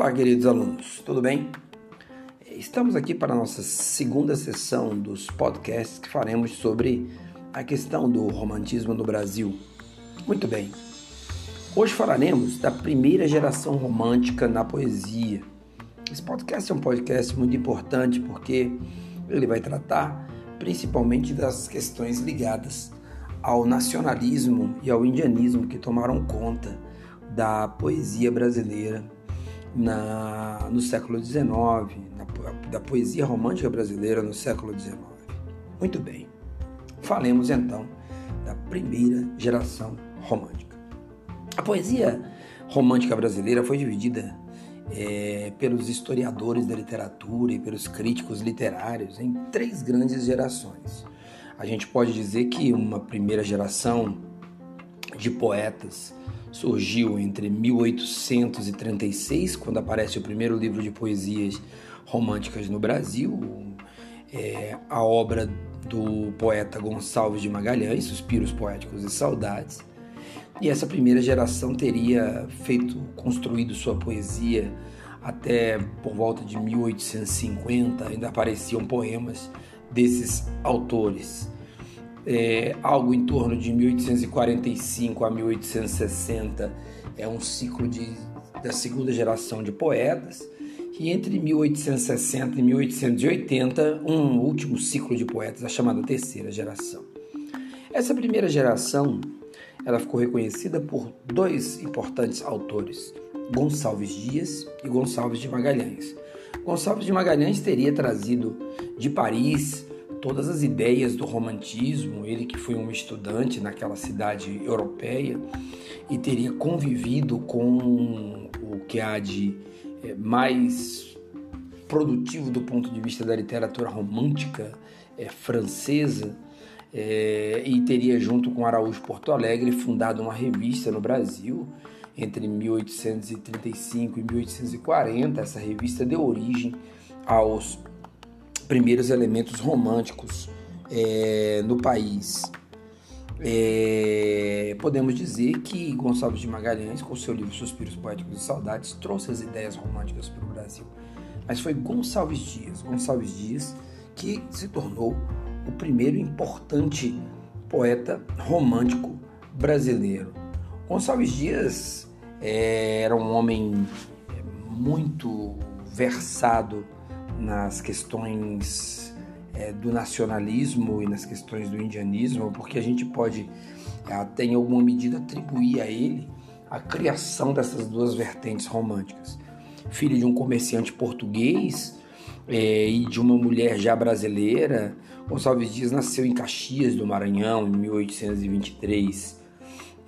Olá, queridos alunos, tudo bem? Estamos aqui para a nossa segunda sessão dos podcasts que faremos sobre a questão do romantismo no Brasil. Muito bem, hoje falaremos da primeira geração romântica na poesia. Esse podcast é um podcast muito importante porque ele vai tratar principalmente das questões ligadas ao nacionalismo e ao indianismo que tomaram conta da poesia brasileira na, no século XIX, na, da poesia romântica brasileira no século XIX. Muito bem, falemos então da primeira geração romântica. A poesia romântica brasileira foi dividida é, pelos historiadores da literatura e pelos críticos literários em três grandes gerações. A gente pode dizer que uma primeira geração de poetas surgiu entre 1836, quando aparece o primeiro livro de poesias românticas no Brasil, é, a obra do poeta Gonçalves de Magalhães, Suspiros Poéticos e Saudades. E essa primeira geração teria feito, construído sua poesia até por volta de 1850, ainda apareciam poemas desses autores é, algo em torno de 1845 a 1860 é um ciclo de, da segunda geração de poetas e entre 1860 e 1880 um último ciclo de poetas, a chamada terceira geração. Essa primeira geração ela ficou reconhecida por dois importantes autores, Gonçalves Dias e Gonçalves de Magalhães. Gonçalves de Magalhães teria trazido de Paris todas as ideias do romantismo, ele que foi um estudante naquela cidade europeia e teria convivido com o que há de é, mais produtivo do ponto de vista da literatura romântica é, francesa é, e teria junto com Araújo Porto Alegre fundado uma revista no Brasil entre 1835 e 1840. Essa revista deu origem aos primeiros elementos românticos é, no país. É, podemos dizer que Gonçalves de Magalhães, com seu livro Suspiros Poéticos e Saudades, trouxe as ideias românticas para o Brasil. Mas foi Gonçalves Dias, Gonçalves Dias, que se tornou o primeiro importante poeta romântico brasileiro. Gonçalves Dias é, era um homem é, muito versado nas questões é, do nacionalismo e nas questões do indianismo, porque a gente pode até em alguma medida atribuir a ele a criação dessas duas vertentes românticas. Filho de um comerciante português é, e de uma mulher já brasileira, Gonçalves Dias nasceu em Caxias do Maranhão em 1823.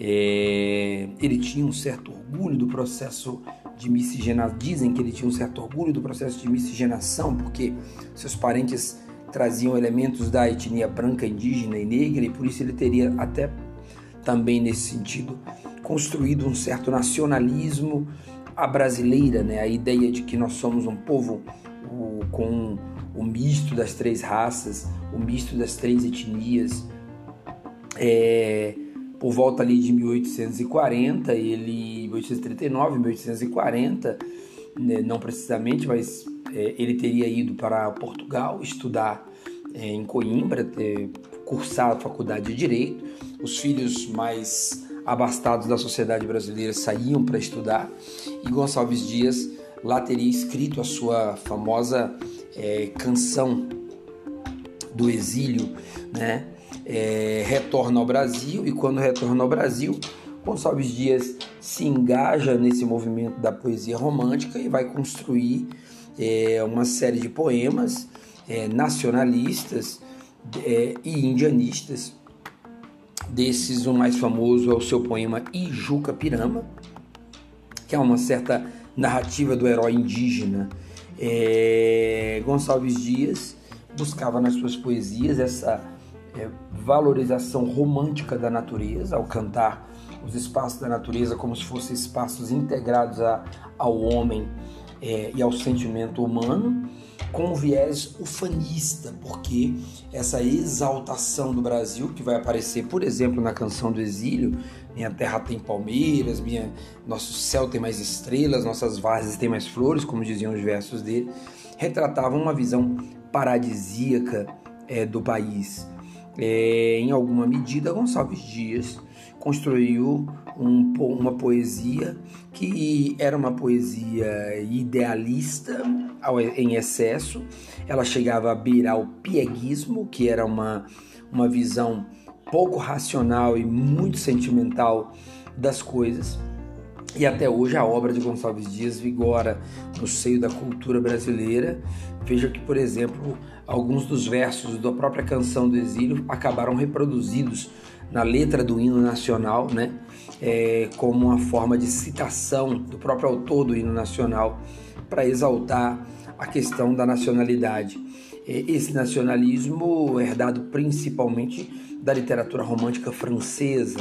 É, ele tinha um certo orgulho do processo de miscigenação. Dizem que ele tinha um certo orgulho do processo de miscigenação, porque seus parentes traziam elementos da etnia branca, indígena e negra, e por isso ele teria até também nesse sentido construído um certo nacionalismo à brasileira, né? a ideia de que nós somos um povo o, com o misto das três raças, o misto das três etnias. É, por volta ali de 1840, ele 1839, 1840, né, não precisamente, mas é, ele teria ido para Portugal estudar é, em Coimbra, ter, cursar a faculdade de direito. Os filhos mais abastados da sociedade brasileira saíam para estudar e Gonçalves Dias lá teria escrito a sua famosa é, canção do exílio, né? É, retorna ao Brasil e quando retorna ao Brasil, Gonçalves Dias se engaja nesse movimento da poesia romântica e vai construir é, uma série de poemas é, nacionalistas é, e indianistas. Desses, o mais famoso é o seu poema Ijuca Pirama, que é uma certa narrativa do herói indígena. É, Gonçalves Dias buscava nas suas poesias essa é, valorização romântica da natureza, ao cantar os espaços da natureza como se fossem espaços integrados a, ao homem é, e ao sentimento humano. com um viés ufanista, porque essa exaltação do Brasil, que vai aparecer, por exemplo, na canção do Exílio, minha terra tem palmeiras, minha, nosso céu tem mais estrelas, nossas vases têm mais flores, como diziam os versos dele, retratavam uma visão paradisíaca é, do país. É, em alguma medida, Gonçalves Dias construiu um, uma poesia que era uma poesia idealista em excesso. Ela chegava a beirar o pieguismo, que era uma, uma visão pouco racional e muito sentimental das coisas. E até hoje a obra de Gonçalves Dias vigora no seio da cultura brasileira. Veja que, por exemplo, alguns dos versos da própria canção do exílio acabaram reproduzidos na letra do hino nacional, né? É, como uma forma de citação do próprio autor do hino nacional para exaltar a questão da nacionalidade. É, esse nacionalismo herdado principalmente da literatura romântica francesa.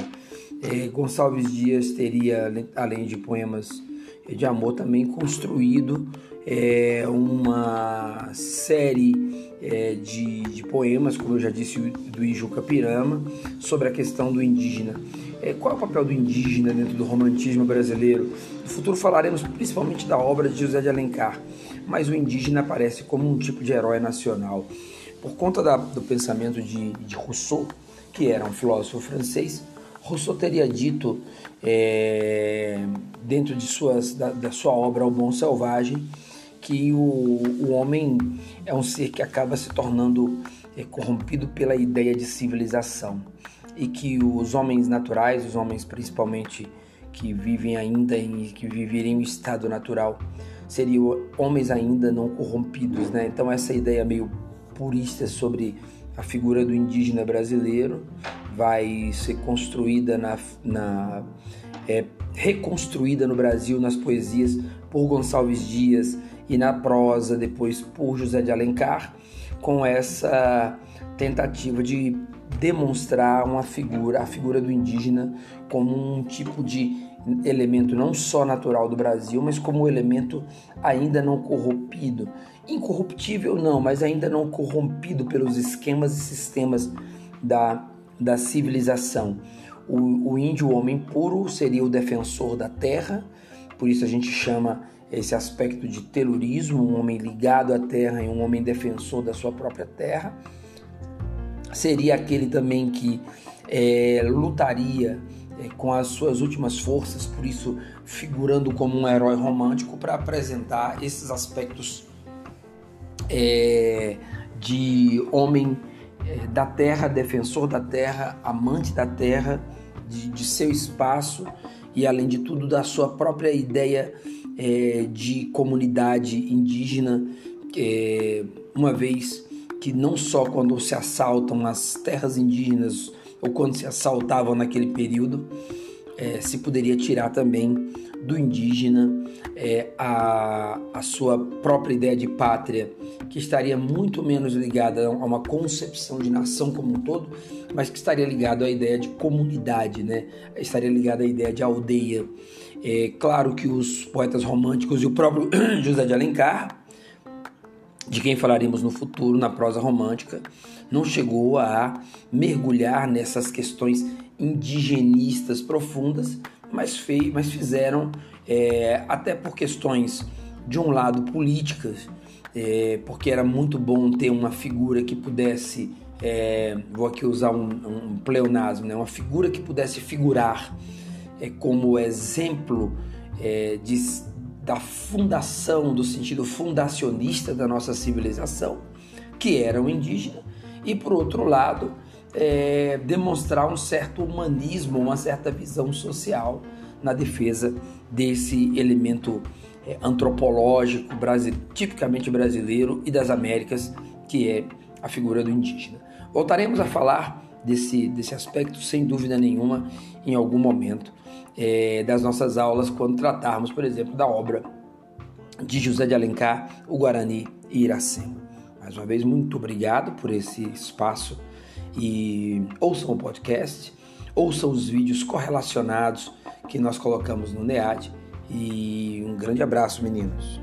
É, Gonçalves Dias teria, além de poemas de amor, também construído é, uma série é, de, de, poemas, como eu já disse, do Ijuca Pirama, sobre a questão do indígena. É, qual é o papel do indígena dentro do romantismo brasileiro? No futuro falaremos principalmente da obra de José de Alencar, mas o indígena aparece como um tipo de herói nacional. Por conta da, do pensamento de, de Rousseau, que era um filósofo francês, Rousseau teria dito, é, dentro de suas, da, da sua obra O Bom Selvagem, que o, o homem é um ser que acaba se tornando é, corrompido pela ideia de civilização e que os homens naturais, os homens principalmente que vivem ainda em que viveriam em estado natural, seriam homens ainda não corrompidos, né? Então essa ideia meio purista sobre a figura do indígena brasileiro vai ser construída na, na é, reconstruída no Brasil nas poesias por Gonçalves Dias e na prosa depois por José de Alencar, com essa tentativa de demonstrar uma figura, a figura do indígena como um tipo de elemento não só natural do Brasil, mas como elemento ainda não corrompido. Incorruptível não, mas ainda não corrompido pelos esquemas e sistemas da, da civilização. O, o índio, o homem puro, seria o defensor da terra, por isso a gente chama esse aspecto de telurismo, um homem ligado à terra e um homem defensor da sua própria terra. Seria aquele também que é, lutaria com as suas últimas forças, por isso figurando como um herói romântico para apresentar esses aspectos é, de homem é, da terra, defensor da terra, amante da terra, de, de seu espaço e além de tudo da sua própria ideia é, de comunidade indígena, é, uma vez que não só quando se assaltam as terras indígenas ou quando se assaltavam naquele período, é, se poderia tirar também do indígena é, a, a sua própria ideia de pátria, que estaria muito menos ligada a uma concepção de nação como um todo, mas que estaria ligado à ideia de comunidade, né? estaria ligado à ideia de aldeia. É claro que os poetas românticos e o próprio José de Alencar, de quem falaremos no futuro na prosa romântica, não chegou a mergulhar nessas questões indigenistas profundas, mas, fei, mas fizeram, é, até por questões de um lado políticas, é, porque era muito bom ter uma figura que pudesse, é, vou aqui usar um, um pleonasmo, né, uma figura que pudesse figurar é, como exemplo é, de, da fundação, do sentido fundacionista da nossa civilização, que era o indígena, e por outro lado, é, demonstrar um certo humanismo, uma certa visão social na defesa desse elemento é, antropológico brasile, tipicamente brasileiro e das Américas, que é a figura do indígena. Voltaremos a falar desse, desse aspecto, sem dúvida nenhuma, em algum momento é, das nossas aulas, quando tratarmos, por exemplo, da obra de José de Alencar, o Guarani e Iracema. Mais uma vez, muito obrigado por esse espaço e ouçam o podcast, ouçam os vídeos correlacionados que nós colocamos no NEAD e um grande abraço, meninos.